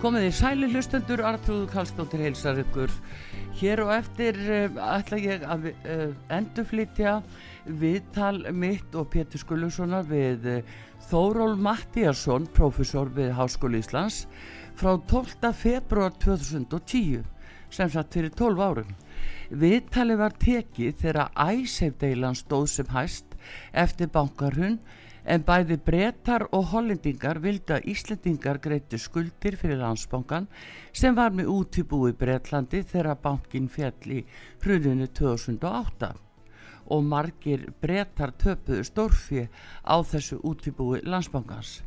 Komið í sæli hlustendur, Artrúðu Kallstóttir heilsar ykkur. Hér og eftir uh, ætla ég að uh, endurflytja viðtal mitt og Pétur Skullussonar við uh, Þóról Mattíasson, profesor við Háskóli Íslands, frá 12. februar 2010, sem satt fyrir 12 árum. Viðtali var tekið þegar æsefdeilan stóð sem hæst eftir bankarhund en bæði brettar og hollendingar vildi að Íslendingar greitti skuldir fyrir landsbankan sem var með útibúi Bretlandi þegar bankin fjall í hruninu 2008 og margir brettar töpuðu stórfi á þessu útibúi landsbankans.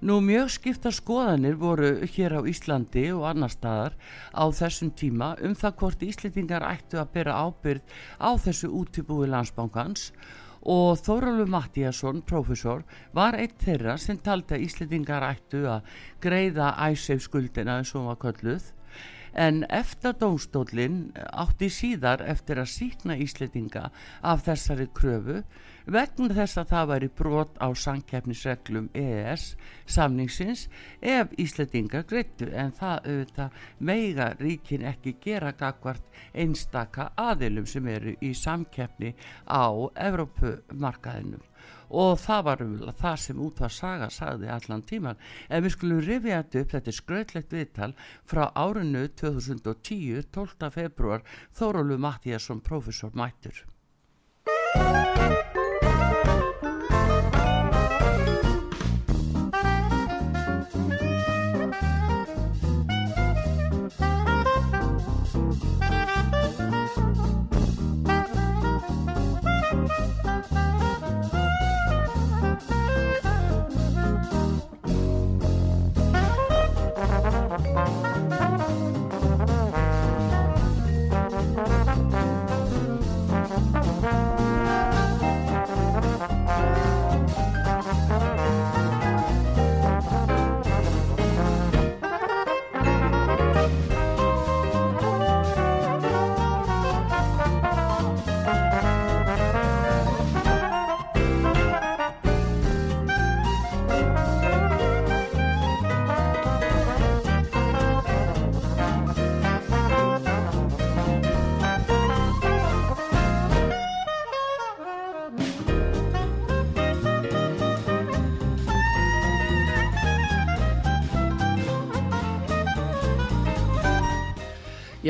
Nú mjög skipta skoðanir voru hér á Íslandi og annar staðar á þessum tíma um það hvort Íslendingar ættu að bera ábyrð á þessu útibúi landsbankans og Þórólfur Mattíasson, profesor, var eitt þeirra sem taldi að Íslandingar ættu að greiða æsef skuldina eins og var kölluð en eftir dómstólinn átti síðar eftir að síkna Íslandinga af þessari kröfu vegna þess að það væri brot á sankjæfnisreglum EES samningsins ef Íslandinga greittu en það auðvitað meiga ríkin ekki gera gagvart einstaka aðilum sem eru í samkjæfni á Evrópumarkaðinum og það var það sem út var saga sagði allan tíman en við skulum rifja þetta upp þetta er skröðlegt viðtal frá árinu 2010 12. februar Þórólu Mattíasson profesor mættur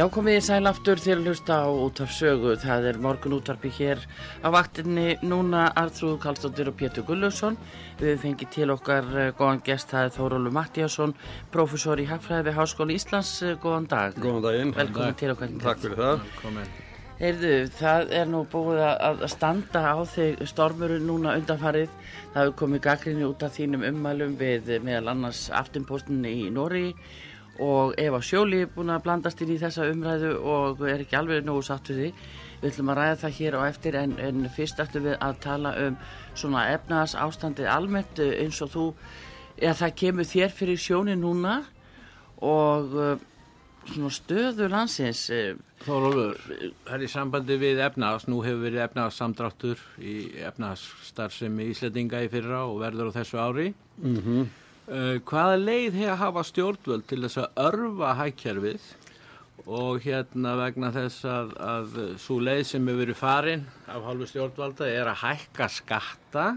Já komið í sæl aftur til að hlusta á útvarf sögu. Það er morgun útvarfi hér á vaktinni núna Arþrúð Kallstóttir og Pétur Gullusson. Við fengið til okkar uh, góðan gest, það er Þórólu Mattíasson, profesor í Hagfræði við Háskóli Íslands. Uh, góðan dag. Góðan daginn. Velkomin til okkar. Takk fyrir það. Velkomin. Heyrðu, það er nú búið að standa á þig stormuru núna undanfarið. Það hefur komið gaggrinni út af þínum ummælum við meðal annars aftunpostinni í Nóri og Eva Sjóli er búin að blandast inn í þessa umræðu og er ekki alveg nógu satt við því. Við ætlum að ræða það hér á eftir en, en fyrst ætlum við að tala um svona efnaðas ástandið almennt eins og þú, eða það kemur þér fyrir sjóni núna og svona stöðu landsins. Þórólfur, það er í sambandi við efnaðas, nú hefur verið efnaðas samdráttur í efnaðasstarfsemi Íslandinga í fyrra og verður á þessu ári. Mhm. Mm Uh, hvaða leið hefur að hafa stjórnvöld til þess að örfa hækjarfið og hérna vegna þess að, að svo leið sem hefur verið farin af hálfu stjórnvalda er að hækka skatta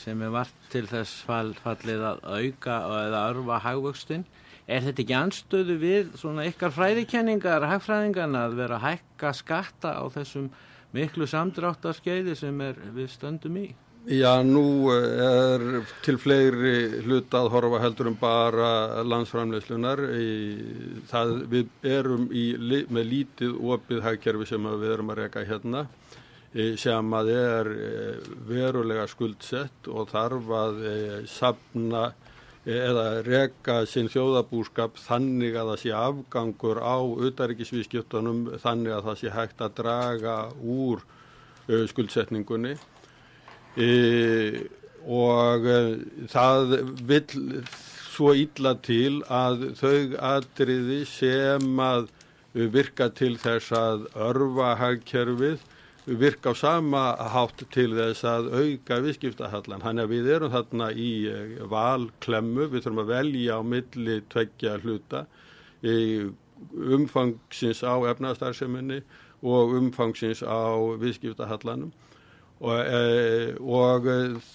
sem er vart til þess fall, fallið að auka eða örfa hægvöxtin. Er þetta ekki anstöðu við svona ykkar fræðikenningar, hægfræðingarna að vera að hækka skatta á þessum miklu samdráttarskeiði sem er, við stöndum í? Já, nú er til fleiri hluta að horfa heldur um bara landsframleyslunar. Við erum í, með lítið opið hagkerfi sem við erum að reyka hérna sem að er verulega skuldsett og þarf að sapna eða reka sinn þjóðabúskap þannig að það sé afgangur á auðaríkisvískjötunum þannig að það sé hægt að draga úr skuldsetningunni e, og uh, það vil svo illa til að þau atriði sem að virka til þess að örfa hagkerfið virka á sama hátt til þess að auka viðskiptahallan. Þannig að við erum þarna í eh, valklemmu, við þurfum að velja á milli tveggja hluta. Umfangsins á efnaðstarfseminni og umfangsins á viðskiptahallanum og, e, og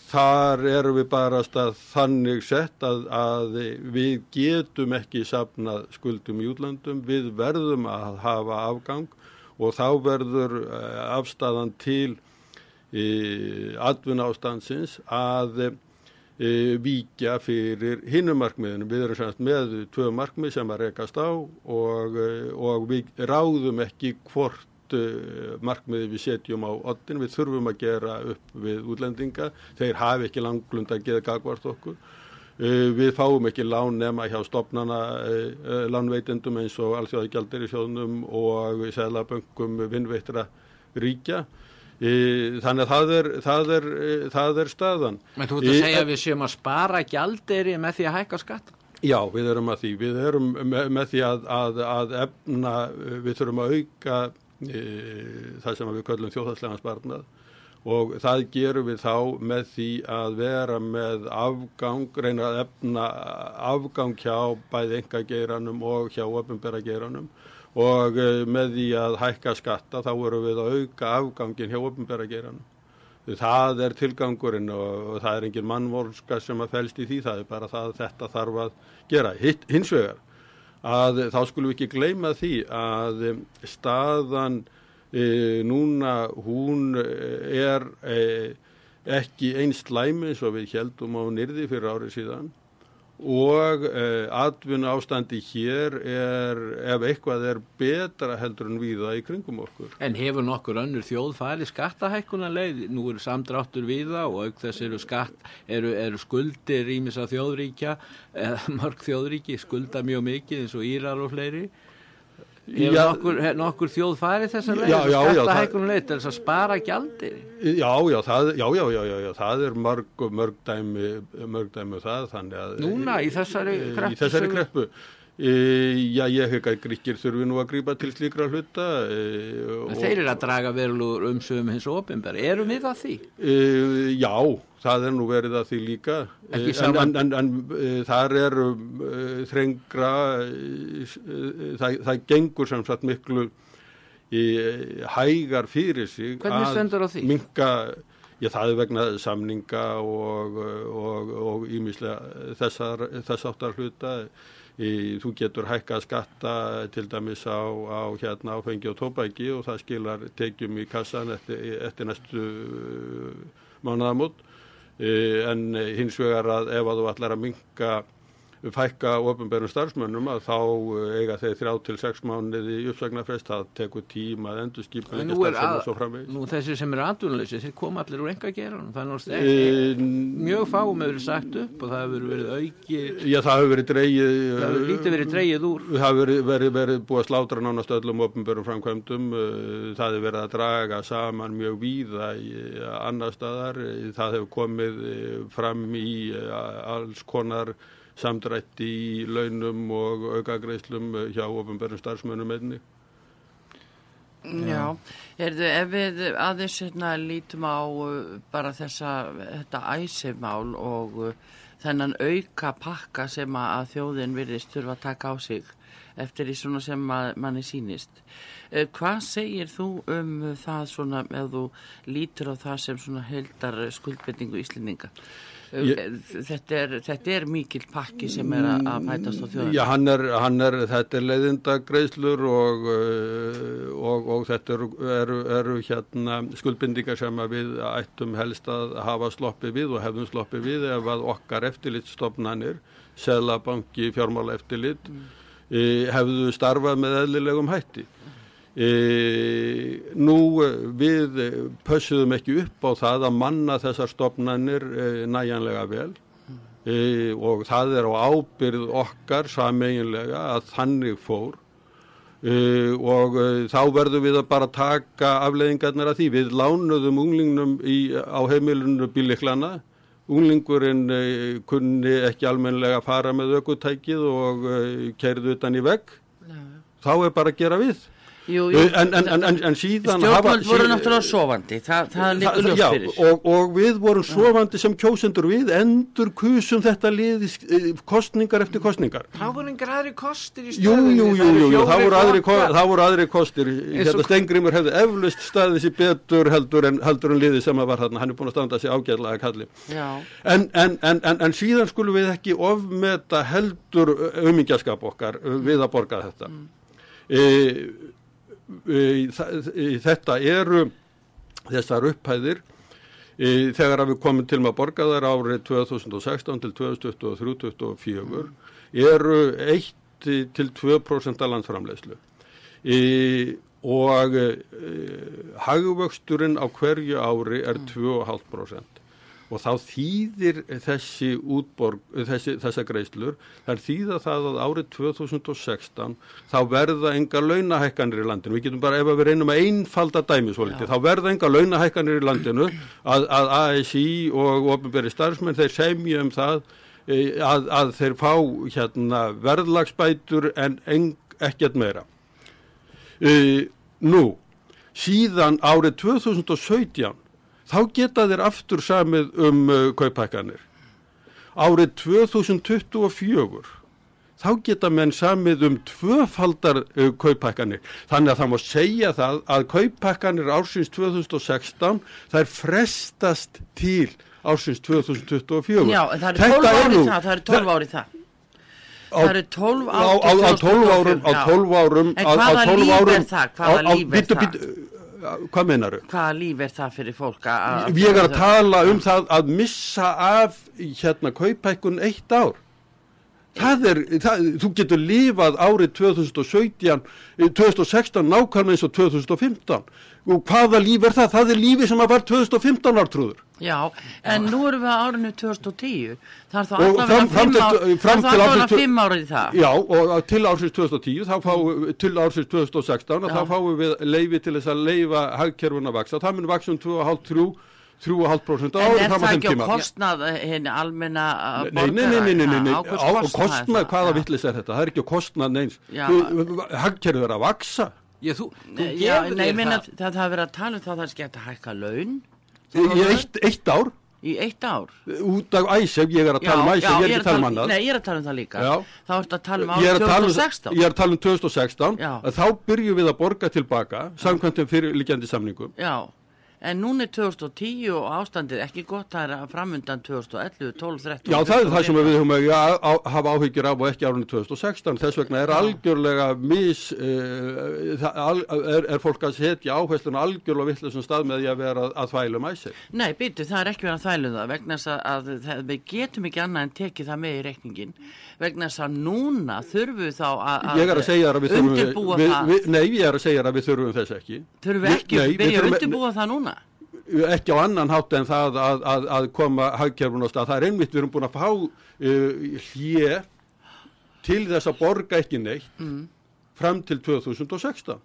þar erum við barast að þannig sett að, að við getum ekki sapnað skuldum í útlandum, við verðum að hafa afgang og þá verður eh, afstæðan til e, atvinna ástansins að e, víkja fyrir hinnumarkmiðinu. Við erum semst með tvö markmið sem að rekast á og, og við ráðum ekki hvort markmiði við setjum á ottin, við þurfum að gera upp við útlendinga, þeir hafi ekki langlund að geða gagvart okkur Eh, við fáum ekki lán nema hjá stopnana eh, eh, lánveitendum eins og alþjóðagjaldir í sjónum og selaböngum vinnveitra ríkja. Þannig að það er, það er, það er staðan. Men þú ert að segja að við séum að spara gjaldir með því að hækka skatt? Já, við erum að því. Við erum með, með því að, að, að efna, við þurfum að auka það sem við köllum þjóðhagslega sparnað og það gerum við þá með því að vera með afgang, reyna að efna afgang hjá bæði enga geiranum og hjá öfnbæra geiranum og eh, með því að hækka skatta þá erum við að auka afgangin hjá öfnbæra geiranum. Það er tilgangurinn og, það er engin mannvorska sem að fælst í því, það er bara það að þetta þarf að gera. Hitt, hins vegar að þá skulum við ekki gleyma því að staðan e, núna hún e, er e, ekki einst læmi eins og við heldum á nyrði fyrir árið síðan og e, atvinna ástandi hér er, ef eitthvað er betra heldur en viða í kringum okkur. En hefur nokkur önnur þjóð farið skattahækkuna leið? Nú eru samdráttur viða og auk þess eru, skatt, eru, eru skuldir ímis að þjóðríkja, eða mörg þjóðríki skulda mjög mikið eins og Írar og fleiri Hefur nokkur, nokkur þjóð farið þessar leið skattahækunum leið til þess að spara gjaldir? Já, já, það, já, já, já, já, það er mörg, mörg dæmi, mörg dæmi það, þannig að... Núna, í þessari kreppu? Í þessari kreppu. E, já, ég hef ekki að gríkir þurfi nú að grípa til slíkra hluta. E, Þeir eru að draga verulur umsöfum hins og ofinbæri. Erum við það því? E, já, það er nú verið að því líka. En, en, en, en þar er þrengra, það, það gengur sem sagt miklu hægar fyrir sig því? Minka, já, það er vegna samninga og ímislega þessar, þess áttar hluta Í, þú getur hækka skatta til dæmis á, á hérna áfengi og tóbæki og það skilar tekjum í kassan eftir, eftir næstu mánuðamót en hins vegar að ef að þú ætlar að minka fækka ofinbærum starfsmönnum að þá eh, eiga þeir þrjá til sex mánuði í uppsagnarfrest, það tekur tíma að endur skipa nú, nú þessi sem eru aðdunleysi, þeir koma allir úr enga geran, er náttúrulega e, mjög fáum hefur sagt upp og það hefur verið auki Já, það hefur verið dreigið það hefur lítið verið dreigið úr. það hefur verið, verið, verið búið að slátra nánast öllum ofinbærum framkvæmdum eh, það hefur verið að draga saman mjög víða annar staðar. Það hefur komið fram í alls konar samdrætti í launum og aukagreislum hjá ofinberðum starfsmönnum einni. Já, erðu, ef við aðeins hérna, lítum á uh, bara þessa, þetta æsifmál og uh, þennan auka pakka sem að þjóðin virðist þurfa að taka á sig eftir því svona sem manni sínist. Uh, hvað segir þú um það svona ef þú lítur á það sem svona heldar skuldbendingu íslendinga? Ég, þetta, er, þetta er mikil pakki sem er að, mætast á þjóðan. Já, hann er, hann er, þetta er leiðindagreislur og, og, og þetta eru, eru hérna skuldbindingar sem við ættum helst að hafa sloppið við og hefðum sloppið við ef að okkar eftirlitstofnanir, selabanki, fjármála eftirlit, mm. e, hefðu starfað með eðlilegum hætti. E, nú við pössuðum ekki upp á það að manna þessar stopnannir e, næjanlega vel. E, og það er á ábyrð okkar sameginlega að þannig fór. E, og e, þá verðum við að bara taka afleðingarnar af því. Við lánuðum unglingnum í, á heimilinu bíliklana, unglingurinn e, kunni ekki almenlega fara með aukutækið og kerði utan í vegg, þá er bara að gera við. Jú, jú, en, en, en, en síðan stjórnvöld voru náttúrulega sofandi. Það, það líkur ljótt fyrir. og, og við vorum sofandi sem kjósendur. Við endur kusum þetta lið kostningar eftir kostningar það voru engar aðri kostir í stöðunni jú, jú, jú, jú, það voru aðri, það voru aðri kostir. Hérna Stengrimur hefði eflust staðið sér betur heldur en, heldur en liði sem var hann hann er búin að standa sér ágæðlega kalli. En síðan skulum við ekki ofmeta heldur umingjaskap okkar við að borga þetta. Mm. E, þetta eru þessar upphæðir þegar við komum til með að borga þær árið 2016 til 2023-2024 eru 1 til 2% af landsframlegslu og hagvöxturinn á hverju ári er 2,5% og þá þýðir þessi útborg, þessi, þessa greislur, þar þýða það að árið 2016 þá verða enga launahækkanir í landinu, við getum bara ef við reynum að einfalda dæmi svo litið, þá verða enga launahækkanir í landinu að, að ASI og ofinberi starfsmenn þeir semja um það e, að, að þeir fá hérna, verðlagsbætur en en, ekkert meira. E, nú, síðan árið 2017 þá geta þeir aftur samið um uh, kaupækkanir. Árið 2024 þá geta menn samið um tvöfaldar uh, kaupækkanir. Þannig að það má segja það að kaupækkanir ársins 2016 þær frestast til ársins 2024. Já, það eru 12 árið það, það eru 12 árið það. Það eru 12 árið á 12 árum, á 12 árum, en hvaða líf er það? Hvaða líf er það? Hvað meinaru? Hvaða líf er það fyrir fólk að... Ég er að tala um það að missa af hérna kaupækkun eitt ár. Það er, það, þú getur lífað árið 2017, 2016 eh, nákvæmlega eins og 2015 og hvaða líf er það? Það er lífi sem að var 2015 ártrúður. Já, en nú erum við á árinu 2010, það er þá allavega fimm árið það. Já, og til ársins 2010, þá fáum til ársins 2016 og þá fáum við leifi til þess að leifa hagkerfuna að vaksa. Það mun vaksa um 2,5-3 3,5% á ári fram að þeim tíma. En er það ekki á kostnað henni almenna borgara? Nei, nei, nei, nei, nei, á kostnað, hvaða vittlis er þetta? Það er ekki á kostnað neins. Hagkerfið er að vaksa. Já, þú, þú já, nei, minna, það, það hafa verið að tala um það að það skemmt að hækka laun. Í eitt, eitt ár? Í eitt ár? Út af æsef, ég er að tala um æsef, ég er ekki að tala um annað. Nei, ég er að tala um það líka. Já. Þá ertu að tala um árið 2016. Ég er að tala um 2016. Já. Þá byrjum við að borga tilbaka, samkvæmt um fyrirlikjandi samningum. Já en núna er 2010 og ástandið ekki gott það er framundan 2011, 12, 13 Já það er það sem við höfum að hafa áhyggjur af og ekki árunni 2016 þess vegna er algjörlega mis uh, al, er, er fólk að setja áherslun algjörlega vittlusum stað með því að vera að, að þvælum æsir. Nei, býtu, það er ekki verið að þvælu það vegna að, að, að við getum ekki annað en tekið það með í reikningin vegna þess að núna þurfum við þá að undirbúa við, það. við, Nei, ég er að segja að við þurfum þess ekki. Þurfum við ekki byrja að undirbúa það núna? Ekki á annan hátt en það að, að, að koma hagkerfun á stað. Það er einmitt við erum búin að fá uh, hér til þess að borga ekki neitt mm. fram til 2016.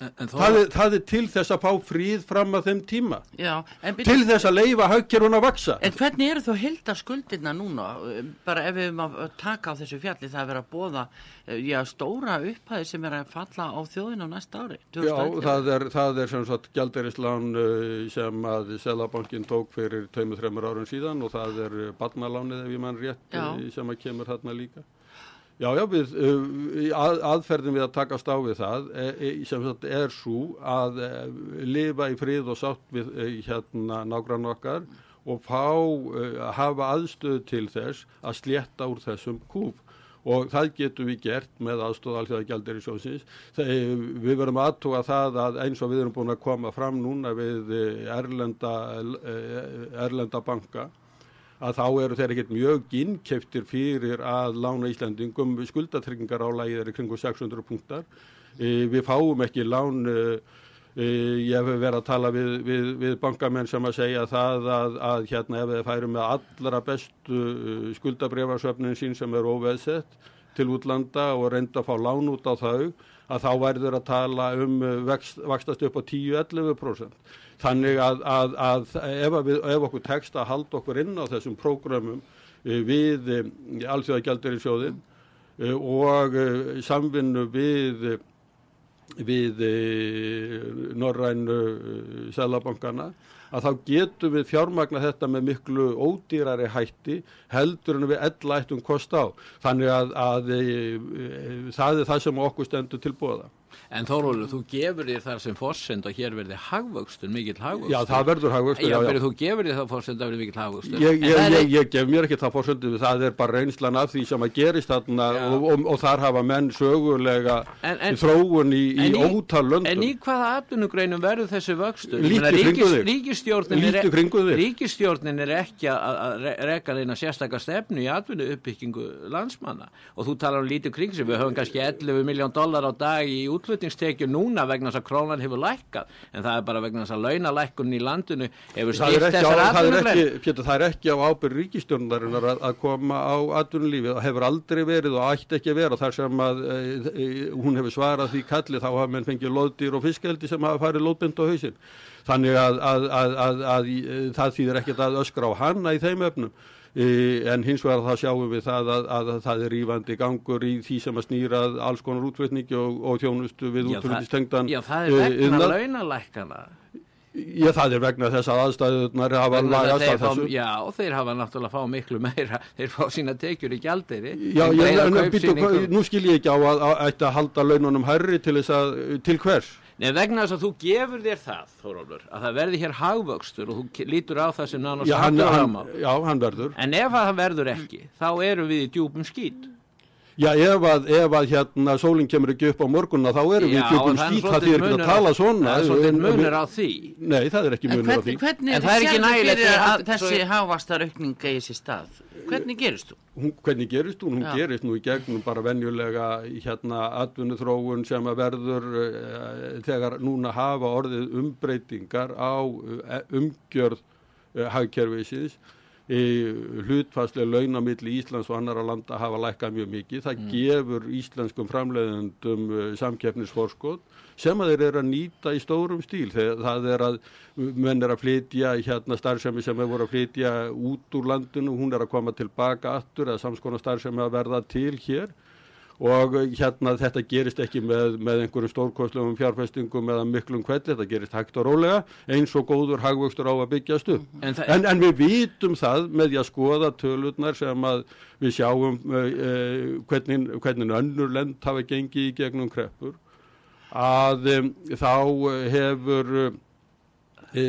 Það er, það er til þess að fá fríð fram að þeim tíma. Já, til þess að leifa haugkerfun að vaksa En hvernig eru þú að hilda skuldina núna? Bara ef við erum að taka á þessu fjalli það er verið að bóða eh, já, stóra upphæði sem er að falla á þjóðin á næsta ári Já, það er, það er sem sagt gældeirislán eh, sem að Selabankin tók fyrir 2-3 árum síðan og það er barnalánið ef ég mann rétt já. Eh, sem að kemur hérna líka Já, já, við, uh, að, aðferðin við að takast á við það e, e, sem sagt er svo að lifa í frið og sátt við hérna nágrann okkar og fá hafa aðstöðu til þess að slétta úr þessum kúf og það getum við gert með aðstóð allþjóða gældir í sjóðsins. Við verðum aðtúa það að eins og við erum búin að koma fram núna við eh, erlenda, eh, erlenda banka að þá eru þeir ekkert mjög innkeftir fyrir að lána Íslandingum skuldatryggingar á lægið er kringu 600 punktar. Eh, við fáum ekki lán Ég hef verið að tala við, við, við bankamenn sem að segja það að, að hérna ef þeir færu með allra bestu skuldabrifarsöfnin sín sem er óveðsett til útlanda og reynda að fá lán út á þau að þá værður að tala um vext, vakstast upp á 10-11%. Þannig að, að, að ef, við, ef okkur tekst að halda okkur inn á þessum prógramum við alþjóðagjaldur í sjóðin og samvinnu við við eh, norrænu eh, selabankana að þá getum við fjármagna þetta með miklu ódýrari hætti heldur en við ella ættum kost á. Þannig að, að, að eh, það er það sem okkur stendur til bóða. En Þórólur, þú gefur þér þar sem fórsend og hér verði hagvöxtur, mikill hagvöxtur. Já, það verður hagvöxtur, já, já. Já, þú gefur þér það fórsend að verði mikill hagvöxtur. Ég, ég, ég, ég gef mér ekki það fórsendu, það er bara reynslan af því sem að gerist þarna og, og, og þar hafa menn sögulega en, en, þróun í, í ótal löndum. En í hvaða atvinnugreinum verður þessi vöxtur? Lítið kringuðir. Ríkistjórnin, ríkistjórnin er ekki að reka þeina sérstakar stefnu í atvinnu uppbyggingu landsmanna og þú talar um lítið kring sem við höfum kannski 11 miljón dólar á dag í útlöð útflutningstekjur núna vegna þess að krónan hefur lækkað en það er bara vegna þess að launalækkun í landinu hefur stýrt þessar atvinnulegn Það er ekki á ábyrg ríkistjórnarinnar að, að koma á atvinnulífið. Það hefur aldrei verið og ætti ekki að vera. Þar sem að e, e, hún hefur svarað því kalli þá hafa menn fengið loðdýr og fiskeldi sem hafa farið lóðbind á hausin þannig að, að, að það þýðir ekkert að öskra á hanna í þeim öfnum en hins vegar það sjáum við það að, að, að það er rífandi gangur í því sem að snýra alls konar útflutningi og, og þjónustu við útflutningstengdan Já, það er vegna uh, launalækana Já, það er vegna þess að aðstæðunar hafa lagast að þessu. Já, og þeir hafa náttúrulega fá miklu meira, þeir fá sína tekjur í gjaldeiri. Já, ég, býtu, nú skil ég ekki á að, að, að, að halda laununum herri til að, til hvers? Nei, vegna þess að þú gefur þér það, Þórólfur, að það verði hér hagvöxtur og þú lítur á það sem. Já, hann verður. En ef það verður ekki, þá erum við í djúpum skýt. Já, ef að, ef að hérna sólinn kemur ekki upp á morgunna þá erum við djúpum skýt, það þýr ekki að tala svona. Það er svolítið munir á því. Nei, það er ekki munir á því. Hvernig er þið sjálfur fyrir að þessi hagvastarökninga í sér stað? Hvernig gerist þú? Hún, hvernig gerist hún? Hún Já. gerist nú í gegnum bara venjulega hérna atvinnuþróun sem að verður uh, þegar núna hafa orðið umbreytingar á uh, umgjörð uh, hagkerfisins hlutfastlega launamill í Íslands og annara landa hafa lækkað mjög mikið. Það mm. gefur íslenskum framleiðendum samkeppnisforskot sem að þeir eru að nýta í stórum stíl. Þegar það er að menn er að flytja hérna starfsemi sem hefur voru að flytja út úr landinu, hún er að koma tilbaka aftur eða samskona starfsemi að verða til hér og hérna þetta gerist ekki með, með einhverjum stórkostlum fjárfestingum eða miklum kvelli, þetta gerist hægt og rólega eins og góður hagvöxtur á að byggjast upp. En, en, en við vitum það með því að skoða tölurnar sem að við sjáum uh, hvernig, hvernig önnur lend hafa gengið í gegnum kreppur að um, þá hefur E,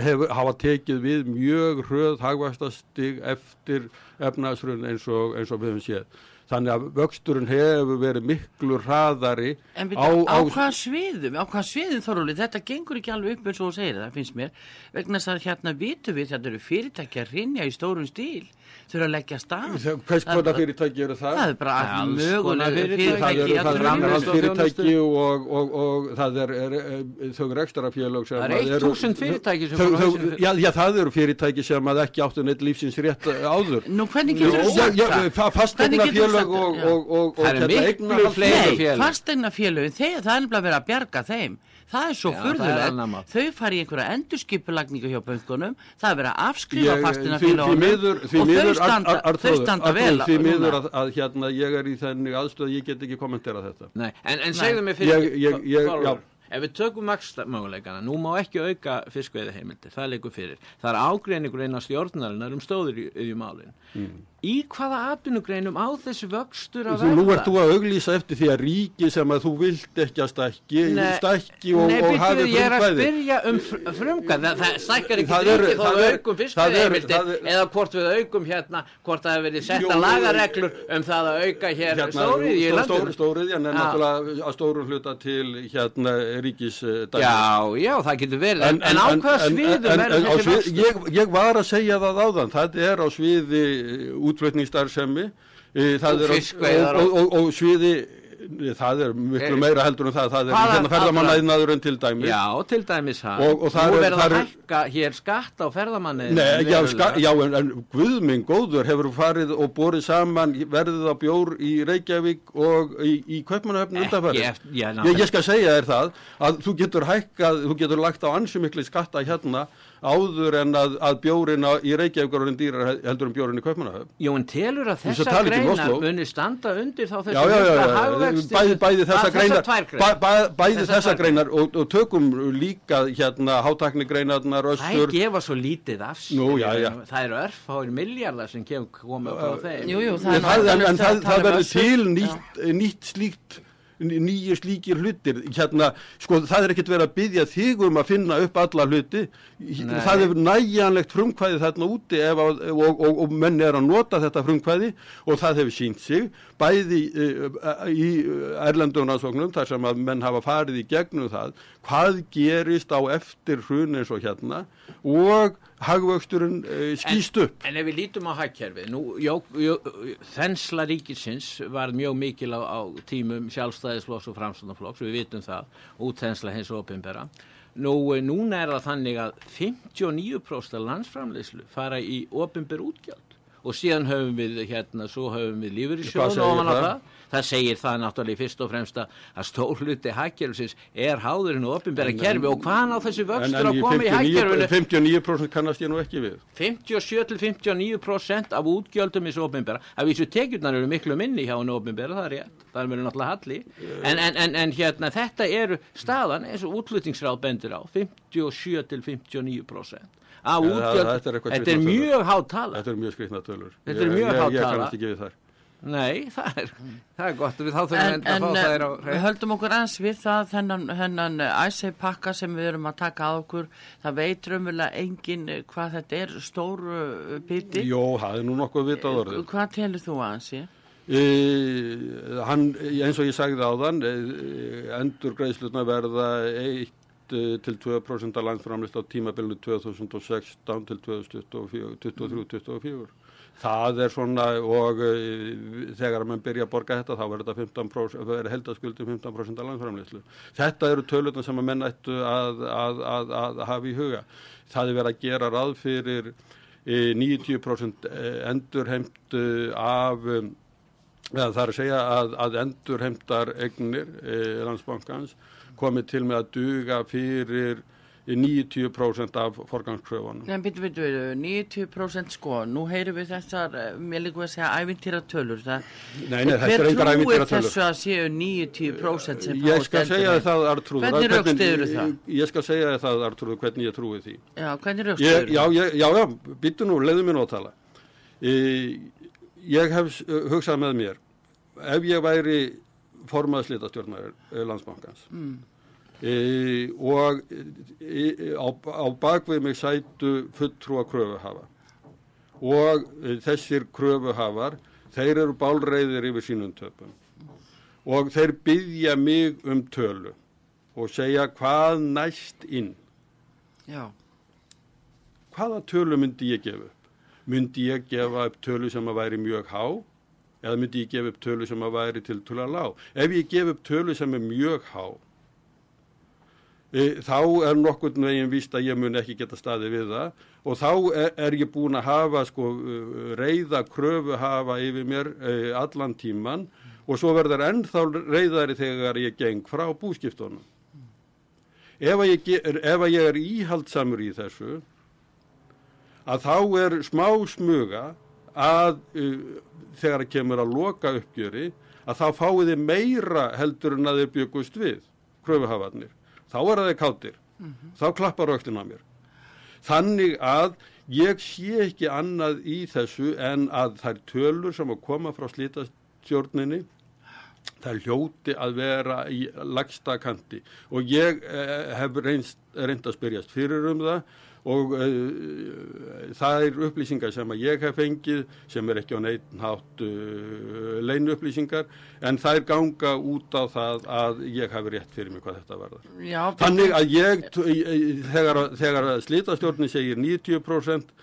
hefur, hafa tekið við mjög hröð hagvæstastig eftir efnaðsrun eins og, eins og við hefum séð. Þannig að vöxturinn hefur verið miklu hraðari en á, á, á hvað sviðum, á hvað sviðum þorrúli, þetta gengur ekki alveg upp eins og þú segir það, finnst mér, vegna þess að hérna vitum við þetta eru fyrirtæki að rinja í stórun stíl þurfa að leggja stað. Hvers konar fyrirtæki eru það? Það er bara ja, mögulega fyrirtæki Það eru framhald fyrirtæki og, og, og það er, er, er þau eru ekstra félög Það eru 1000 fyrirtæki þau, þau, já, já, það eru fyrirtæki sem að ekki áttu neitt lífsins rétt áður. Nú, hvernig getur þú sagt það? Fastegna félög og Það eru miklu fleiri félög. Fastegna félög, það er nefnilega verið að bjarga þeim. Það er svo fyrðulegt þau fari í einhverja endurskipulagningu hjá böngunum það er verið að afskrifa fastina félagunum og standa, þau standa vel því miður að, að hérna ég er í þennig aðstöð ég get ekki kommentera þetta. Nei, en, en segðu mig fyrir ég, ég, ég, ef við tökum makstamöguleikana nú má ekki auka fiskveiði heimildir það er líku fyrir, það er ágreiningur einn á stjórnarinnar um stóður í, í málinn mm. Í hvaða atvinnugreinum á þessi vöxtur að Þú, nú ert verða? þú að auglýsa eftir því að ríki sem að þú vilt ekki að stækki, Nei, stækki og, Nei, og hafi ég er að frumkvæði. spyrja um fr- frumkvæði, það, það stækkar ekki Það eru- ríkið þó eru- aukum eru- eða hvort við aukum hérna, hvort það hefur verið setta lagareglur um það að auka hér Hérna, stórið í landinu. stór- Stóriðjan er Já. náttúrulega að stórum hluta til hérna ríkis uh, Já, já, það getur verið, en, en, á hvaða sviðum en- verður en þessi vöxtur? Útflutningsstarfsemi, eh, Og og, og, og, sviði, það er miklu Er- meira heldur en það, það er hérna ferðamannaðinaðurinn til dæmis. Já, til dæmis það. Og- og þar Nú er- verður þar að er- hækka hér skatt á ferðamanni. Nei, já, já en, en Guðminn góður hefur farið og borið saman verðið á bjór í Reykjavík og í, í Kaupmannahöfn Ekki undanfæri. Ég, ég skal segja þér það að þú getur hækkað, þú getur lagt á ansi miklu skatta hérna áður en að, að bjórin á, í Reykjavík er dýrar heldur en bjórin í Kaupmannahöfn. Jú, en telur að þessar um greinar muni standa undir þá Já, bæði, bæði þessa greinar, bæ, bæði þessa tvær greinar og, og tökum líka hérna hátakni greinarnar Það össur. gefa svo lítið af sér. Nú, já, já. Það eru örfáir miljardar sem kem, koma frá þeim. Jú, jú, það En það, það, það um verður til nýtt slíkt nýju slíkir hlutir hérna, sko það er ekkert verið að byggja þig um að finna upp alla hluti Nei. það er næjanlegt frumkvæði þarna úti ef, að- og, og, og menn er að nota þetta frumkvæði og það hefur sínt sig bæði uh, í erlendum rannsóknum þar sem að menn hafa farið í gegnum það hvað gerist á eftir hrun eins og hérna og hagvöxturinn uh, skýst upp En ef við lítum á hagkerfið, nú, jó, jó, þensla ríkisins var mjög mikil á, á tímum sjálfstæðisflokks og framstæðanflokks, við vitum það, útþensla hins ofinbera. Nú, eh, núna er það þannig að 59% af landsframleyslu fara í ofinber útgjöld og síðan höfum við hérna, svo höfum við segir ofan á það? það. Það segir það náttúrulega fyrst og fremst að hluti hagkerfisins er háðurinn og ofinbera kerfi. Og hvaðan á þessi vöxtur að koma í 59%, hagkerfinu? 59% kannast ég nú ekki við. 57 til 59% af útgjöldum í ofinbera, af þessu tekjurnar eru miklu minni hjá henni ofinbera, það er rétt. Það er verið náttúrulega halli. En, en, en, en hérna þetta eru staðan eins og útflutningsráð bendir á 57 til 59% af það- útgjöldum, þetta er er mjög hátt tala. Þetta eru mjög skrifna tölur. Ég- mjög ég- Ég kannast ekki við þar. Nei, það er, það er gott við þá þurfum En, við enda að en fá þær á eh, við hreint. höldum okkur aðeins við það þennan, þennan æsei pakka sem við erum að taka að okkur það veit raunverulega engin eh, hvað þetta er stóru biti Jó, það er nú nokkuð vitað orðið. hvað telur þú aðeins ég? E, hann, eins og ég sagði áðan, e, endur greiðslutna verða 1 til 2% af landsframlist á tímabilinu 2016 til 2023-2024. Það er svona og e, þegar mann byrja að borga þetta þá verður þetta 15%, verður heldaskuldum 15% af landsframlistlu. Þetta eru tölutna sem að menn ættu að, að, að, að hafa í huga. Það er verið að gera ráð fyrir e, 90% endurheimt af eða það er að segja að, endurheimtar egnir landsbankans komið til með að duga fyrir 90% af forgangskröfunum. Nei, byrju, byrju, byrju, 90% sko, nú heyrum við þessar, eh, mér líka að segja ævintýra tölur, það, Nei, nei, þetta er engar hver trúir þessu að séu 90% sem Ég fáist skal segja það, Artrúður. Hvernig rökstyðurðu það? Ég, ég skal segja það, Artrúður, hvernig ég trúi því. Já, hvernig Ég, rökstuður já, ég, já, já, býttu nú, leiðu mér nú að tala. Ég hef s- hugsað með mér, ef ég væri formað slitastjórnar landsbankans mm. E, og e, á, á bakvið mig sætu fulltrúa kröfuhafa. Og e, þessir kröfuhafar, þeir eru bálreiðir yfir sínum töpum. Og þeir byggja mig um tölu og segja hvað næst inn. Já, hvaða tölu myndi ég gefa upp? Myndi ég gefa upp tölu sem að væri mjög há? Eða myndi ég gefa upp tölu sem að væri til tölu að lág? Ef ég gef upp tölu sem er mjög há þá er nokkurn veginn víst að ég mun ekki geta staði við það og þá er, er ég búin að hafa sko uh, reyða kröfu hafa yfir mér e, allan tíman og svo verður ennþá reyðari þegar ég geng frá búskiptunum. Ef að ég, ef ég er íhaldsamur í þessu að þá er smá smuga að uh, þegar það kemur að loka uppgjöri að þá fáið þið meira heldur en að þeir byggust við, kröfuhafarnir. Þá er það kátir, þá klappar röktin á mér. Þannig að ég sé ekki annað í þessu en að þær tölur sem að koma frá slítastjórninni það hljóti að vera í lagsta kanti. Og ég eh, hef reynst, reynd að spyrjast fyrir um það og uh, það er upplýsingar sem að ég hef fengið sem er ekki á neitt hátt uh, leinu upplýsingar en það er ganga út á það að ég hafi rétt fyrir mig hvað þetta verður. Já, Þannig að ég, þegar, þegar slítastjórnin segir 90%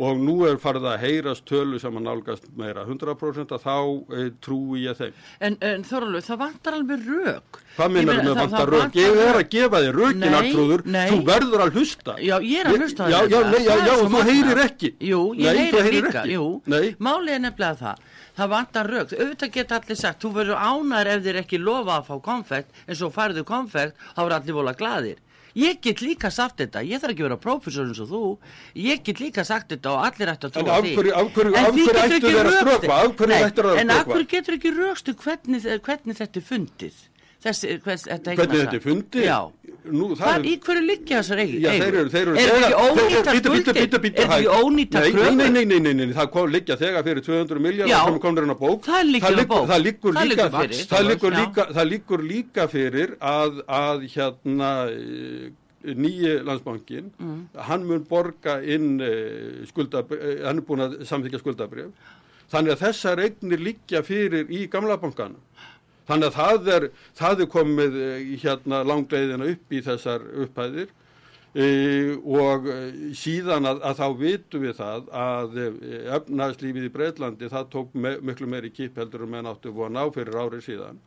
og nú er farið að heyrast tölu sem að nálgast meira 100% að þá e, trúi ég þeim. En, en Þorvaldur, það vantar alveg rauk. Hvað minnar með vantar rauk? Ég er að gefa þig raukin alltrúður, þú verður að hlusta. Já, ég er að hlusta já, já, já, já, já, og þú heyrir ekki. Jú, ég nei, heyrir líka, ekki. jú. Nei. Málið er nefnilega það. Það vantar rauk. Auðvitað geta allir sagt, þú verður ánar ef þér ekki lofa að fá konfekt, en svo farðu konfekt, þá verður allir vola gladir. Ég get líka sagt þetta, ég þarf ekki að vera prófessor eins og þú, ég get líka sagt þetta og allir ætti að trúa því. En af hverju, af hverju ættu þér að strökva? Af hverju ættu þér að strökva? En af hverju getur ekki raukstu hvernig, hvernig þetta er fundið? Þessi, hvers, þetta hvernig þetta er fundið? Já. Nú, Hvað, er... í hverju liggja þessar eigin? Já, þeir eru, þeir eru. Er ekki ónýta skuldir? Er ekki ónýta kröfur? Nei, nei, nei, nei, nei, það kom liggja þegar fyrir 200 miljardar sem komur inn á bók. Það liggja á bók. Það liggur líka, það liggur líka, það liggur líka fyrir að, að hérna, nýji landsbankin, mm. hann mun borga inn uh, skuldabrif, hann er búin að samþykja skuldabrif, þannig að þessar eignir liggja fyrir í gamla bankanum. Þannig að það er, það er komið hérna langleiðina upp í þessar upphæðir e, og síðan að, að þá vitum við það að efnagslífið í Breitlandi það tók me, miklu meiri kip heldur um en áttu búin á fyrir árið síðan.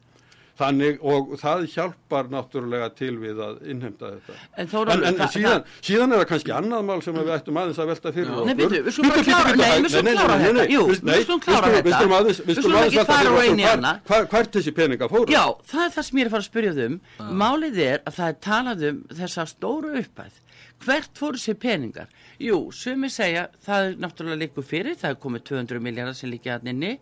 Þannig, og það hjálpar náttúrulega til við að innhemta þetta. En, en, en það, síðan, það... síðan er það kannski annað mál sem við ættum aðeins að velta fyrir okkur. Nei, bitur, við skulum klára, nei, við skulum klára þetta. Jú, við skulum klára þetta. Við skulum ekki fara úr eini hana. Hvert þessi peninga fóru? Já, það er það sem ég er að fara að spyrja um. Málið er að það er talað um þessa stóru uppæð. Hvert fóru sér peningar? Jú, sumi segja, það er náttúrulega líku fyrir, það er komið 200 miljardar sem líka hann inni.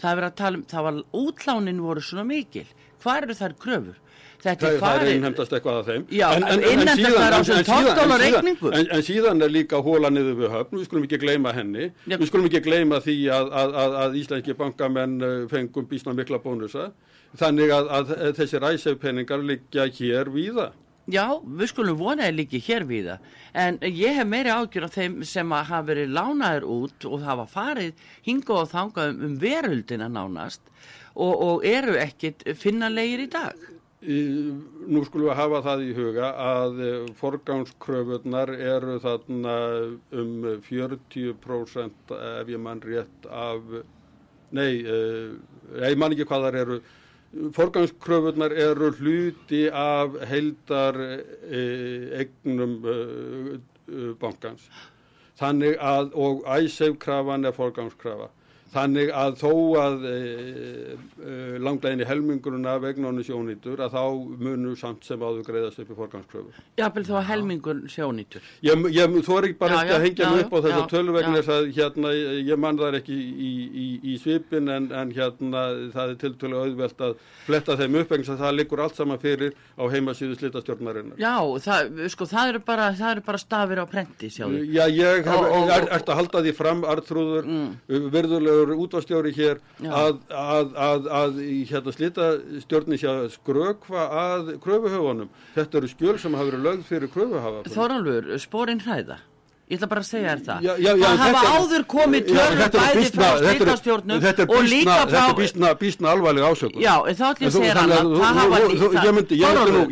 Það er verið að tala um, það var útlánin voru svona mikil hvað eru þær kröfur? Þetta er farið... Það er innhemtast eitthvað af þeim. Já, en, en, innhemtast er á sem 12 dólar reikningu. En, en síðan er líka hóla niður við höfn, við skulum ekki gleyma henni, Já. við skulum ekki gleyma því að, að, að, að íslenski bankamenn fengum bísna mikla bónusa, þannig að þessi ræsefpenningar liggja hér víða. Já, við skulum vonaði líki hér við það, en ég hef meiri ágjör af þeim sem að hafa verið lánaður út og hafa farið hinga og þanga um, um veröldina nánast og, og eru ekkit finnanlegir í dag. Nú skulum við hafa það í huga að forgangskröfunar eru þarna um 40% ef ég mann rétt af, nei, ég man ekki hvað þar eru, forgangskröfunar eru hluti af heildar eignum bankans. Þannig að, og æsefkrafan er forgangskrafa. Þannig að þó að e, e, langleginni helmingurinn af egnónu sjónýtur að þá munu samt sem áður greiðast upp í forgangskröfu. Já, bel þá helmingun sjónýtur. Ég, ég, þú er ekki bara já, ekki að hengja mig upp á þessa tölvegna þess að hérna, ég mann það ekki í, í, í svipin en, en hérna það er tiltölu auðvelt að fletta þeim upp eins og það liggur allt saman fyrir á heimasíðu slitastjórnarinnar. Já, það, sko, það eru bara, bara stafir á prenti, sjáðu. Já, ég hef, er, ert að halda því fram, Artrúður, mm. Virðulegur útvarstjóri hér að, að, að, að hérna slita stjórni sé að skrökva að kröfuhöfunum. Þetta eru skjöl sem hafa verið lögð fyrir kröfuhafa. Þoralfur, spórin hræða. Ég ætla bara að segja þér það. Já, já, já, það hafa áður komið törnum bæði frá slítastjórnum og líka frá... Þetta er bísna alvarleg ásökun. Já, þá ætlum ég að segja þér annað. Það hafa líka...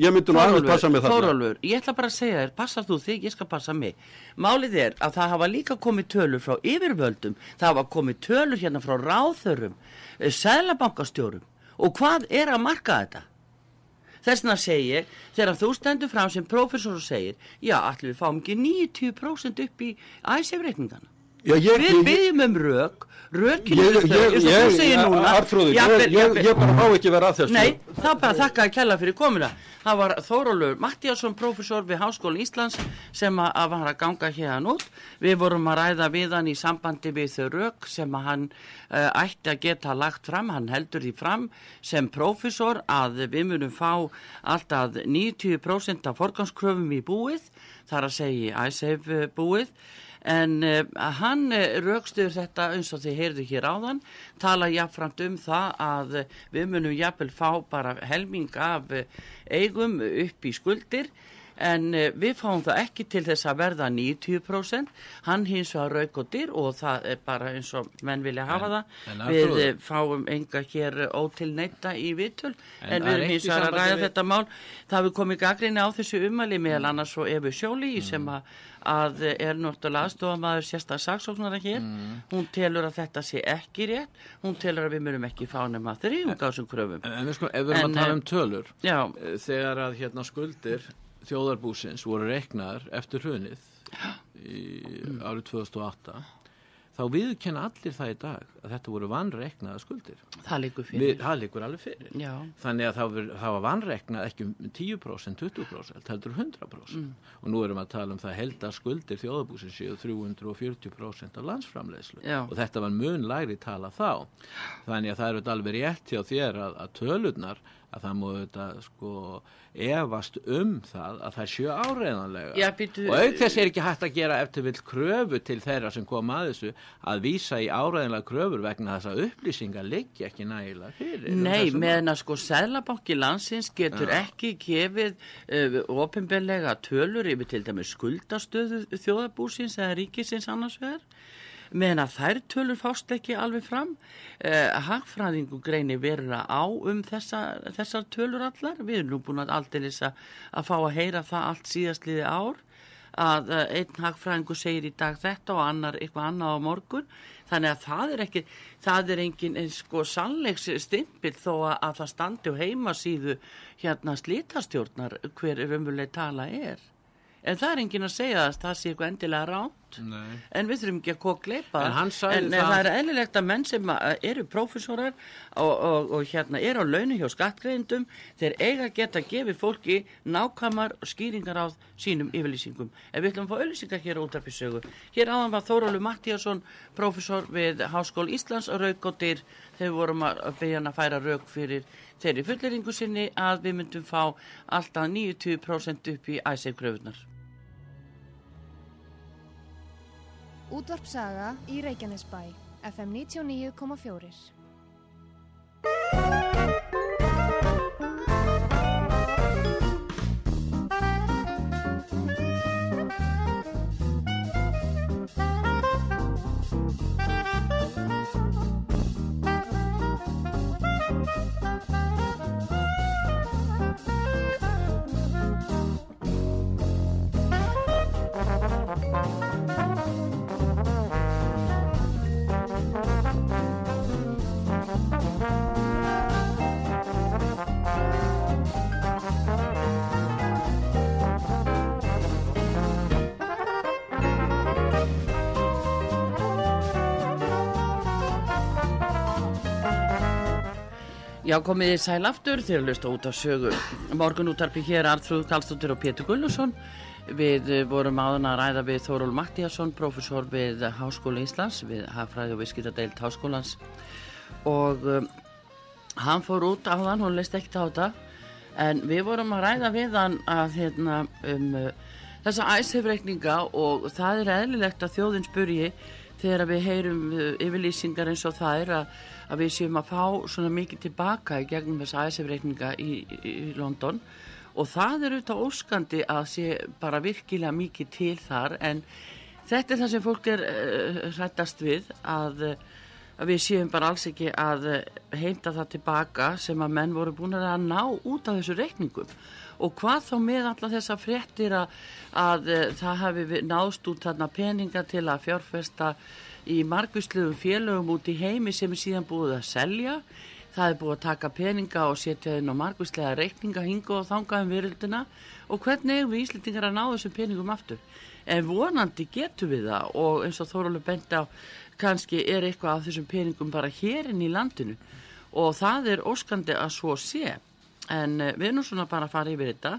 Ég myndi nú aðeins passa með það. Þórólfur, ég ætla bara að segja þér, passar þú þig, ég skal passa mig. Málið er að það hafa líka komið tölur frá yfirvöldum, það hafa komið tölur hérna frá ráþörum, sælabankastjórum og hvað er að marka þetta? Þess vegna segir ég, þegar þú stendur fram sem professor og segir, já, allir við fáum ekki 90% upp í æsefreikningana. Já, ég, við byggjum um rauk, raukinu þau, eins og þú segir núna. Artrúður, ég, ég, ég bara má ekki vera að þessu. Nei, það bara þakkaði kella fyrir komuna. Það var Þórólur Mattíasson, professor við Háskóla Íslands sem að var að ganga hérna út. Við vorum að ræða við hann í sambandi við þau rauk sem að hann uh, ætti að geta lagt fram. Hann heldur því fram sem professor að við munum fá alltaf 90% af forgangskröfum í búið, þar að segja æsef búið en uh, hann uh, raukstuður þetta eins og þið heyrðu hér áðan tala jáfnframt um það að uh, við munum jáfnvel fá bara helming af eigum upp í skuldir en uh, við fáum það ekki til þess að verða 90% hann hins og dyr og það er bara eins og menn vilja hafa En- það. en við Arnþrúður- uh, fáum enga hér ótilneita í vitul En en, við erum hins vegar að ræða við- þetta mál. Það hefur komið gaggrinni á þessu umæli meðal annars svo Efu Sjóli sem að, að er náttúrulega aðstofamaður sérsta saksóknara hér. Hún telur að þetta sé ekki rétt. Hún telur að við munum ekki fá nema þrjum gásum kröfum. En, við sko, ef við erum að tala eh, um tölur, já, eh, þegar að hérna skuldir þjóðarbúsins voru reiknaðar eftir hrunið í árið 2008, þá viðkenna allir það í dag að þetta voru vannreiknaða skuldir. það líkur fyrir Við, það líkur alveg fyrir. já, Þannig að það það var vannreiknað ekki um 10%, 20%, heldur 100%. Og nú erum við að tala um það held að skuldir þjóðarbúsins séu 340% af landsframleiðslu. Já. Og þetta var mun læri tala þá. Þannig að það er auðvitað alveg rétt hjá þér að, að tölurnar að það múið þetta sko efast um það að það séu áreiðanlega. Já, býtu- og auk þess er ekki hægt að gera eftir vill kröfu til þeirra sem koma að þessu að vísa í áreiðanlega kröfur vegna þess að upplýsingar liggja ekki nægilega fyrir um Nei, mál. meðan að sko Sælabanki landsins getur ekki gefið uh, ofinbeglega tölur yfir til dæmis skuldastöðu þjóðabúsins eða ríkisins annars vegar meðan að þær tölur fást ekki alveg fram. Uh, hagfræðingu greini veruna á um þessa, þessar tölur allar. Við erum nú búin að aldeilis að, fá að heyra það allt síðastliði ár að uh, einn hagfræðingu segir í dag þetta og annar eitthvað annað á morgun. Þannig að það er ekki það er engin eins sko sannleiks stimpil þó að, að það standi á heimasíðu hérna slítastjórnar hver raunveruleg tala er en það er engin að segja að það sé eitthvað endilega ránt Nei. en við þurfum ekki að kók gleipa En en, en það- það er eðlilegt að menn sem eru prófessorar og, og, og hérna eru á launu hjá skattgreðindum þeir eiga geta að gefi fólki nákvæmar skýringar á sínum yfirlýsingum. En við ætlum að fá auðlýsingar hér á útarpisögu. Hér áðan var Þórólu Mattíasson, prófessor við Háskóla Íslands og Raukóttir þegar við vorum að beða hann að færa rauk fyrir þeirri fulleringu sinni að við myndum fá alltaf 90% upp í æseggröfunar. Útvarp Saga í Reykjanesbæ, FM 99,4. Já, komið þið sæl aftur til að lusta út á sögu. Morgun útarpi hér Artrúð Kallstóttir og Pétur Gullusson. Við eh, vorum áðan að ræða við Þóról Mattíasson, professor við Háskóla Íslands, við Hafræði og Viskitadeild Háskólans. Og um, hann fór út á þann, hún leist ekkert á þetta. En við vorum að ræða við hann að, hérna, um uh, þessa æsefreikninga og það er eðlilegt að þjóðin spurji þegar við heyrum yfirlýsingar eins og það er að, að við séum að fá svona mikið tilbaka í gegnum þessa æsefreikninga í, í, í London. Og það er auðvitað óskandi að sé bara virkilega mikið til þar en þetta er það sem fólk er uh, hrættast við að, að við séum bara alls ekki að heimta það tilbaka sem að menn voru búin að ná út af þessu reikningum. Og hvað þá með alla þessa fréttir að, að uh, það hafi náðst út þarna peninga til að fjárfesta í margvísluðum félögum út í heimi sem er síðan búið að selja. Það er búið að taka peninga og setja inn á margvíslega reikninga hinga og þanga um virðildina og hvernig við Íslendingar að ná þessum peningum aftur? En vonandi getum við það. Og eins og Þórólu benti á kannski er eitthvað af þessum peningum bara hérinn í landinu. Og það er óskandi að svo sé. En uh, við erum svona bara að fara yfir þetta.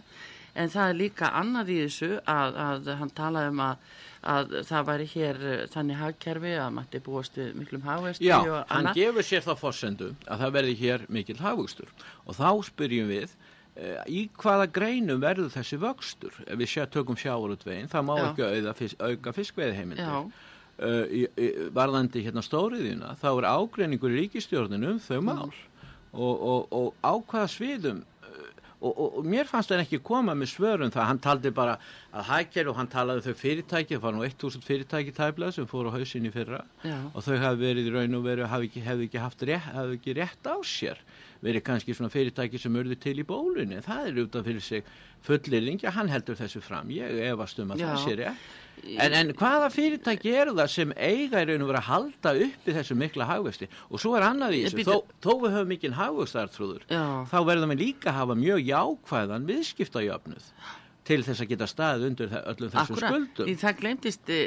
En það er líka annað í þessu að, að hann talaði um að, að það væri hér uh, þannig hagkerfi að mætti búast við miklum hagvesti Já, hann annað. gefur sér þá fórsendu að það verði hér mikil hafustur og þá spyrjum við eh, í hvaða greinum verður þessi vöxtur? Ef við sjá, tökum sjáurutvegin það má Já. ekki fisk, auka fiskveiðheimildir Já. uh, í, í, varðandi hérna stóriðina þá er ágreiningur í ríkistjórninu um þau mál. Og, og, og á hvaða sviðum og, og, og mér fannst hann ekki koma með svörum það, hann taldi bara að hækjar og hann talaði um þau fyrirtæki, það var nú 1000 fyrirtæki tæblað sem fóru á hausin í fyrra. Já. og þau hafi verið í raun og veru hafi ekki, hefði ekki haft rétt, hefði ekki rétt á sér. Verið kannski svona fyrirtæki sem urðu til í bólunni, það er út af fyrir sig fullirðing, já hann heldur þessu fram. Ég efast um að Já. það sé rétt en, en hvaða fyrirtæki eru það sem eiga í raun og veru að halda uppi þessu mikla hagvesti og svo er annað í þessu, þó, þó við höfum mikinn hagvestartrúður Já. þá verðum við líka að hafa mjög jákvæðan viðskiptajöfnuð til þess að geta staðið undir þe- öllum þessum Akkurat, skuldum. Það glemtist e,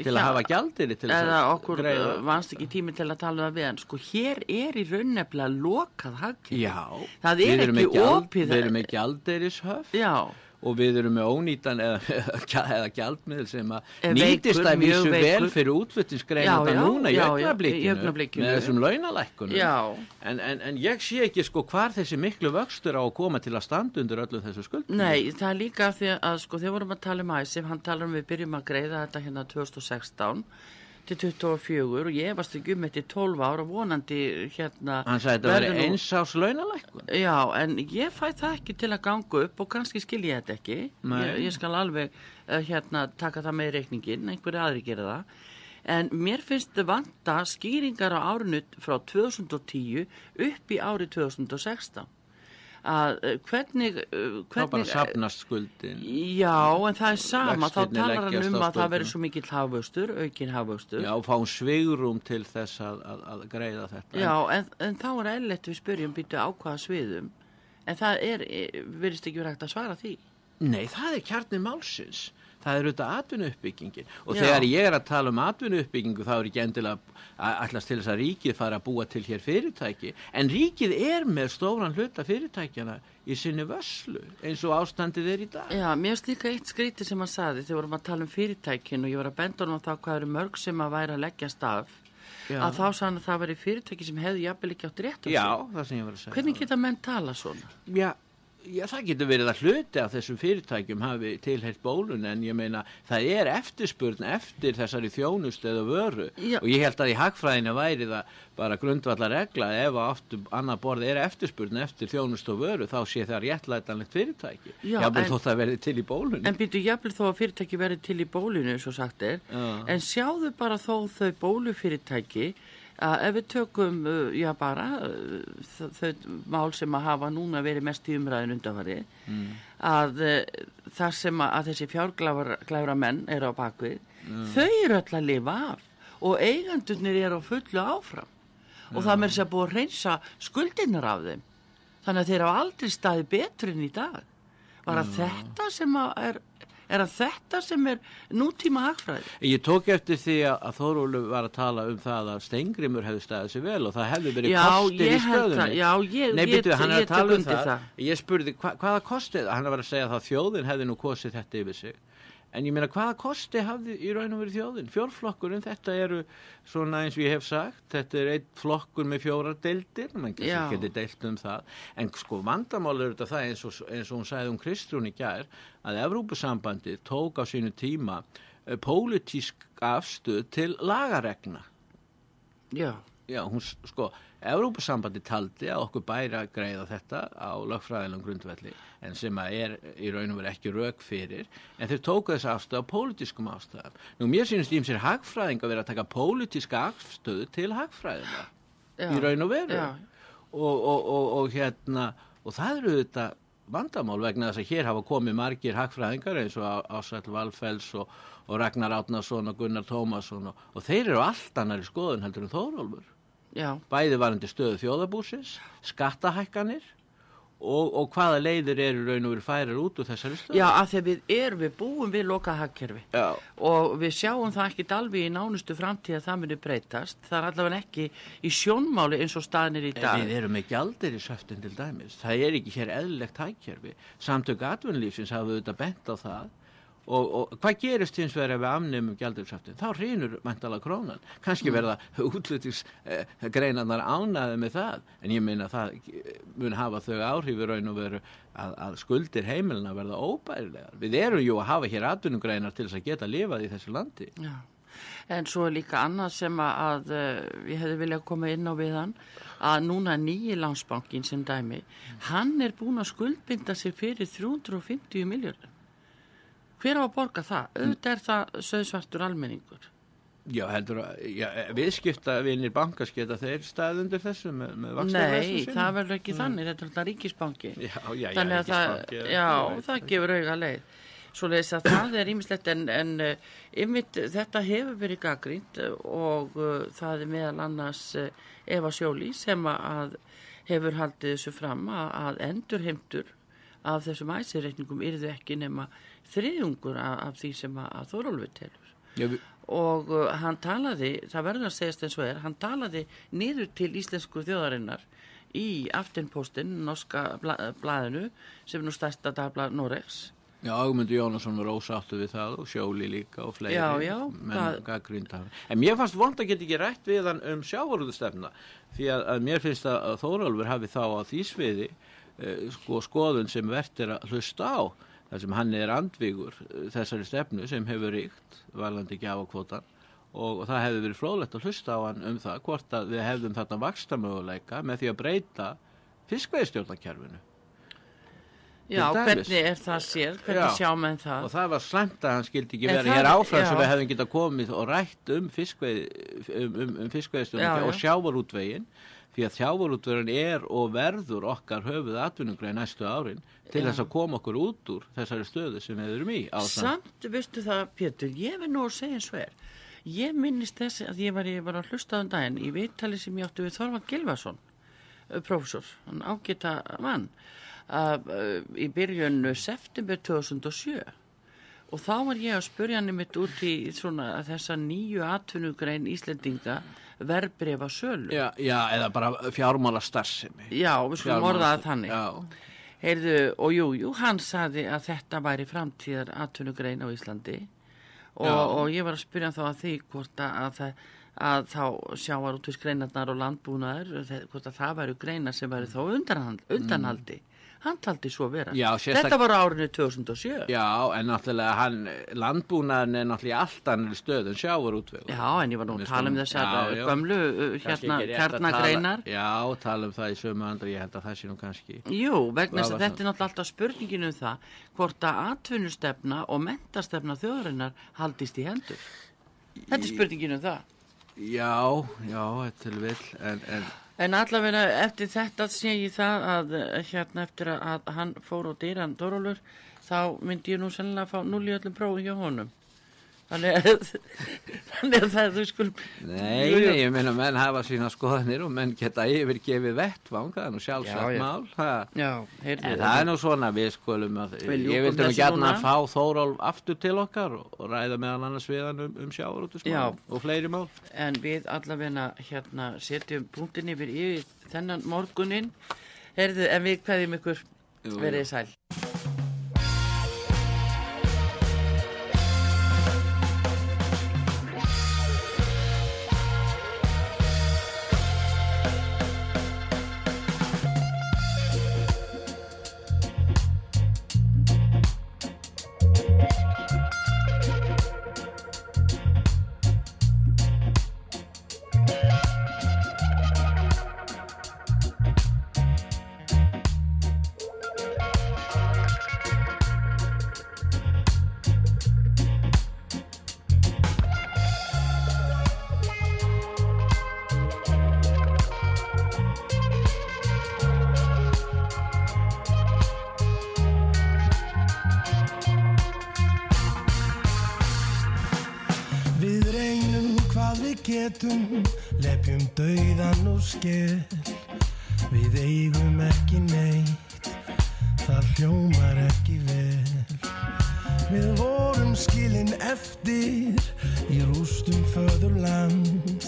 til að hafa gjaldiri til þess að okkur greiða. uh, vannst ekki tími til að tala um við hann. Sko hér er í raunefnilega lokað Já, Það er ekki opið- Við erum með gjaldeirishöf já, og við erum með ónýtan eða, eða gjaldmiðl sem að Er nýtist að vísu vel fyrir Já, útfluttinsgreinanda já, núna í augnablikinu. með þessum launalækkunum Já. en, en, en ég sé ekki sko hvar þessi miklu vöxtur á að koma til að standa undir öllum þessu skuldum nei, það er líka því að sko þegar vorum að tala um æsif, hann talar um við byrjum að greiða þetta hérna 2016 til 24 og ég varst ekki um þetta í 12 ára vonandi hérna hann sagði þetta verður eins ás launalækkun Já, en ég fæ það ekki til að ganga upp og kannski skil ég þetta ekki. Ég, ég skal alveg uh, hérna taka það með reikningin, einhverju aðri gera það. En mér finnst þau vanta skýringar á árinu frá 2010 upp í ári 2016. Að uh, hvernig... Uh, þá bara hvernig sapnast skuldin Já, en það er sama, þá talar hann um að það veri svo mikill hafvöxtur, aukin hafvöxtur. já, fáum svigrum til þess að, að, að greiða þetta Já, en, en þá er eðlilegt við spyrjum býtu á hvaða sviðum. En það er, verðist ekki verið hægt að svara því. Nei, það er kjarnir málsins. Það er auðvitað atvinnuuppbyggingin og Já. þegar ég er að tala um atvinnuuppbyggingu þá er ekki endilega að ætlast til þess að ríkið fara að búa til hér fyrirtæki en ríkið er með stóran hluta fyrirtækjana í sinni vöslu eins og ástandið er í dag. Já, mér finnst líka eitt skríti sem hann saði þegar vorum að tala um fyrirtækin og ég var að benda honum á það hvað eru mörg sem að væri að leggjast af Já. að þá hann að það væri fyrirtæki sem hefði jafnvel ekki átt rétt á Já, sig. það sem ég var að segja. Hvernig geta menn tala svona? Já, já, það getur verið að hluti af þessum fyrirtækjum hafi tilheirt bólun en ég meina það er eftirspurn eftir þessari þjónust eða vöru Já. og ég held að í hagfræðinu væri það bara grundvallar regla ef að aftur annar borð er eftirspurn eftir þjónust og vöru þá sé það réttlætanlegt fyrirtæki. En- þótt það verið til í bólun. En býtu jafnvel þó að fyrirtæki verði til í bólinu, svo sagt er, Já. en sjáðu bara þó þau bólufyrirtæki að ef við tökum, uh, já bara, uh, þau mál sem að hafa núna verið mest í umræðin undanfari, Mm. að uh, þar sem að, þessi fjárglæfra menn eru á bakvið, þau eru öll að lifa af og eigandurnir eru á fullu áfram og það með þess að búið að reynsa skuldinnar af þeim. Þannig að þeir hafa aldrei staðið betur en í dag. Var að þetta sem að er, er að þetta sem er nútíma hagfræði? Ég tók eftir því að, Þórólu var að tala um það að Stengrimur hefði staðið sér vel og það hefði verið Já, kostir í ég held stöðunni. það, já, ég- Nei, ég- byrju, hann er að tala um það. það. Ég spurði hva, hvaða kostið, hann var að segja það að þjóðin hefði nú kosið þetta yfir sig. En ég meina hvaða kosti hafði í raun og verið þjóðin? Fjórflokkurinn, þetta eru svona eins og ég hef sagt, þetta er einn flokkur með fjórar deildir, mann Já. geti deilt um það. En sko vandamál er þetta það eins og, eins og hún sagði um Kristrún í gær, að Evrópusambandið tók á sínu tíma uh, pólitísk afstöð til lagaregna. Já, Já, hún, sko, Evrópusambandi taldi að okkur bæri að greiða þetta á lögfræðilegum grundvelli en sem að er í raun og veru ekki rauk fyrir en þeir tóku þessa afstöð á pólitískum ástæðum. Nú, mér sínist í sér hagfræðing að vera að taka pólitíska afstöðu til hagfræðina já. í raun og veru og, og, og, og hérna og það eru þetta vandamál vegna þess að hér hafa komið margir hagfræðingar eins og Ásæll Valfells og, og Ragnar Átnason og Gunnar Tómasson og, og þeir eru allt annari skoðun heldur en Þórólfur Já, bæði varandi stöðu þjóðabúsins, skattahækkanir og, og hvaða leiðir eru raun og verið færir út úr þessari stöðu. já, að því að við erum, við búum við. Já. Og við sjáum það ekki alveg í nánustu framtíð að það muni breytast. Það er allavega ekki í sjónmáli eins og staðnir í En dag. Við erum gjaldir í söftin til dæmis. Það er ekki hér eðlilegt hækkerfi. Samtök atvinnulífsins hafa auðvitað bent á það og, og hvað gerist hins vegar ef við afnumum gjaldursaftin? Þá reynur mæntala krónan. Kanski verða útlutningsgreinarnar ánaði með það, en ég meina það mun hafa þau áhrifu raun og veru að, að skuldir heimilina verða óbærilegar. Við erum jú að hafa hér atvinnugreinar til þess að geta lifað í þessu landi. Já. En svo er líka annað sem að, að ég hefði viljað koma inn á við hann að núna nýji landsbankin sem dæmi, hann er búin að skuldbinda sig fyrir 350 miljardum hver á að borga það? auðvitað er það söðsvartur almenningur. Já, heldur að, já, viðskipta vinir bankasketa þeir staðundir þessu með, með Nei, það verður ekki mm. þannig, þetta er alltaf ríkisbanki. Já, já, já, ríkisbanki það, Já, það gefur auga leið. Svo leiðis að það er ímislegt en, en ymmit, uh, þetta hefur verið gaggrínt og uh, það er meðal annars uh, Eva Sjóli sem að hefur haldið þessu fram að, að endurheimtur af þessum æsireikningum yrðu ekki nema þriðjungur af, af því sem að, að Þórólfi telur. Já, við... og uh, hann talaði, það verður að segjast eins og er, hann talaði niður til íslensku þjóðarinnar í aftinpostin, norska bla, blaðinu sem nú stærsta dagblad Norex Já, Augmundur Jónasson var ósáttu við það og Sjóli líka og fleiri já, já, menn það... gaggrínda en mér fannst vond að geta ekki rætt við hann um sjávarúðustefna því að, að mér finnst að, Þórólfur hafi þá á því sviði eh, sko skoðun sem verður að hlusta á þar sem hann er andvígur eh, þessari stefnu sem hefur ríkt valandi gjafakvotan og, og það hefur verið fróðlegt að hlusta á hann um það hvort að við hefðum þarna vakstamöguleika með því að breyta fiskveiðstjórnakerfinu Já, hvernig er það sér, hvernig sjá menn það? Og það var slemt að hann skildi ekki verið hér áfram já. sem við hefðum getað komið og rætt um fiskveið um, um, um og sjávarútvegin því að þjávorútverðin er og verður okkar höfuð atvinnungræði næstu árin til þess að koma okkur út úr þessari stöðu sem við erum í. Ástand. Samt, veistu það, Pétur, ég vil nú að segja eins og er. Ég minnist þess að ég var, ég var að hlusta á um daginn í viðtali sem ég átti við Þorvald Gilvason, uh, profesor, hann ágita mann, uh, uh, í byrjun september 2007 og þá var ég að spurja hann mitt út í svona þessa nýju atvinnugræn Íslendinga verbreyfa sölu. Já, já, eða bara fjármála starfsemi. Já, við skulum orðaða þannig. Já. Heyrðu, og jú, jú, hann saði að þetta væri framtíðar atvinnugrein á Íslandi og, og ég var að spyrja þá að því hvort að, að, að þá sjáar út við skreinarnar og landbúnaður, hvort að það væri greina sem væri þá undanhaldi. Mm hann taldi svo vera. Já, sérstak... þetta var árinu 2007 já en náttúrulega hann landbúnaðin er náttúrulega allt annir stöð en sjáur útvegu já en ég var nú að tala um þessar já, gömlu uh, hérna kjarnagreinar. já tala um það í sömu andri ég held að það sé nú kannski jú vegna þess að þetta er náttúrulega alltaf spurningin um það hvort að atvinnustefna og mentastefna þjóðarinnar haldist í hendur. Þetta er spurningin um það já já er vel en, en En allavega eftir þetta sé ég það að hérna eftir að hann fór á dýran Dórólur þá myndi ég nú sennilega að fá núl í öllum prófi hjá honum. Þannig að, þannig að það þú skulum... Nei, nei, ég meina menn hafa sína skoðanir og menn geta yfirgefið vettvang, það er nú sjálfsagt mál. Það, já, heyrðu. En það er nú svona við skulum að, ég vildi nú gætna að fá Þórólf aftur til okkar og, og ræða meðal annars viðan um, um sjávarútusmál og fleiri mál. En við allavega hérna setjum punktin yfir yfir þennan morgunin, heyrðu, en við hvaðjum ykkur verið sæl. Getum. Lepjum dauðan og skell við eigum ekki neitt. Það hljómar ekki vel. Við vorum skilin eftir í rústum föðurland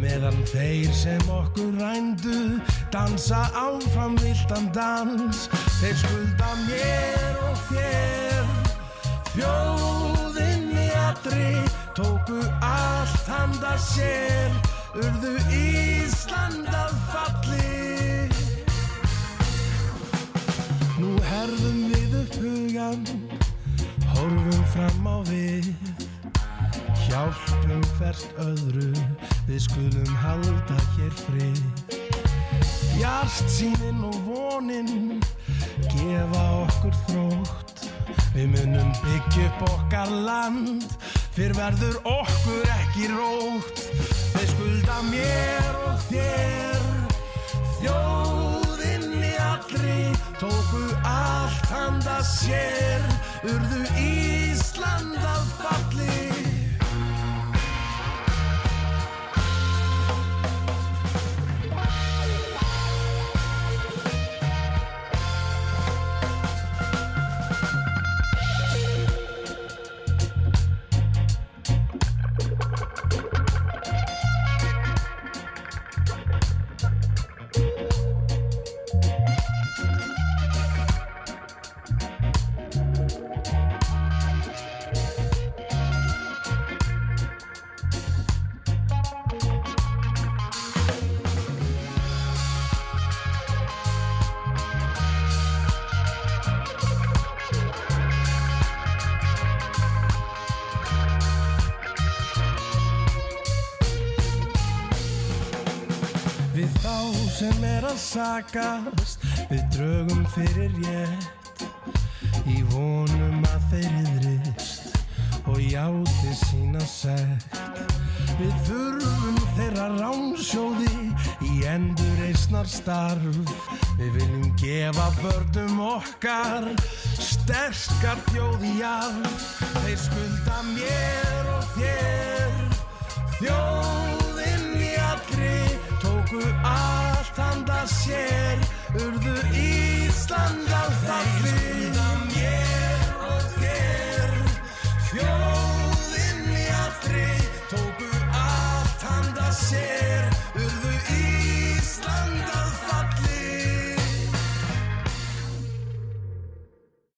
meðan þeir sem okkur rændu dansa áfram viltan dans. Þeir skulda mér og þér Þjóðinn í allri tóku allt handa sér Urðu Ísland að falli. Nú herðum við upp hugan Horfum fram á við. Hjálpum hvert öðru Við skulum halda hér frið. Hjart sínin og vonin Gefa okkur þrótt. Við munum byggja upp okkar land Fyrr verður okkur ekki rótt. Þeir skulda mér og þér. Þjóðinn í allri Tóku allt handa sér. Urðu Ísland að falli að sakast Við drögum fyrir rétt. Í vonum að þeir yðrist Og játi sína sekt. Við þurfum þeirra ránsjóði Í endur eisnar starf. Við viljum gefa börnum okkar Sterkar þjóði jarf Þeir skulda mér og þér. Þjóðinn í allri tóku handa sér urðu Ísland á þalli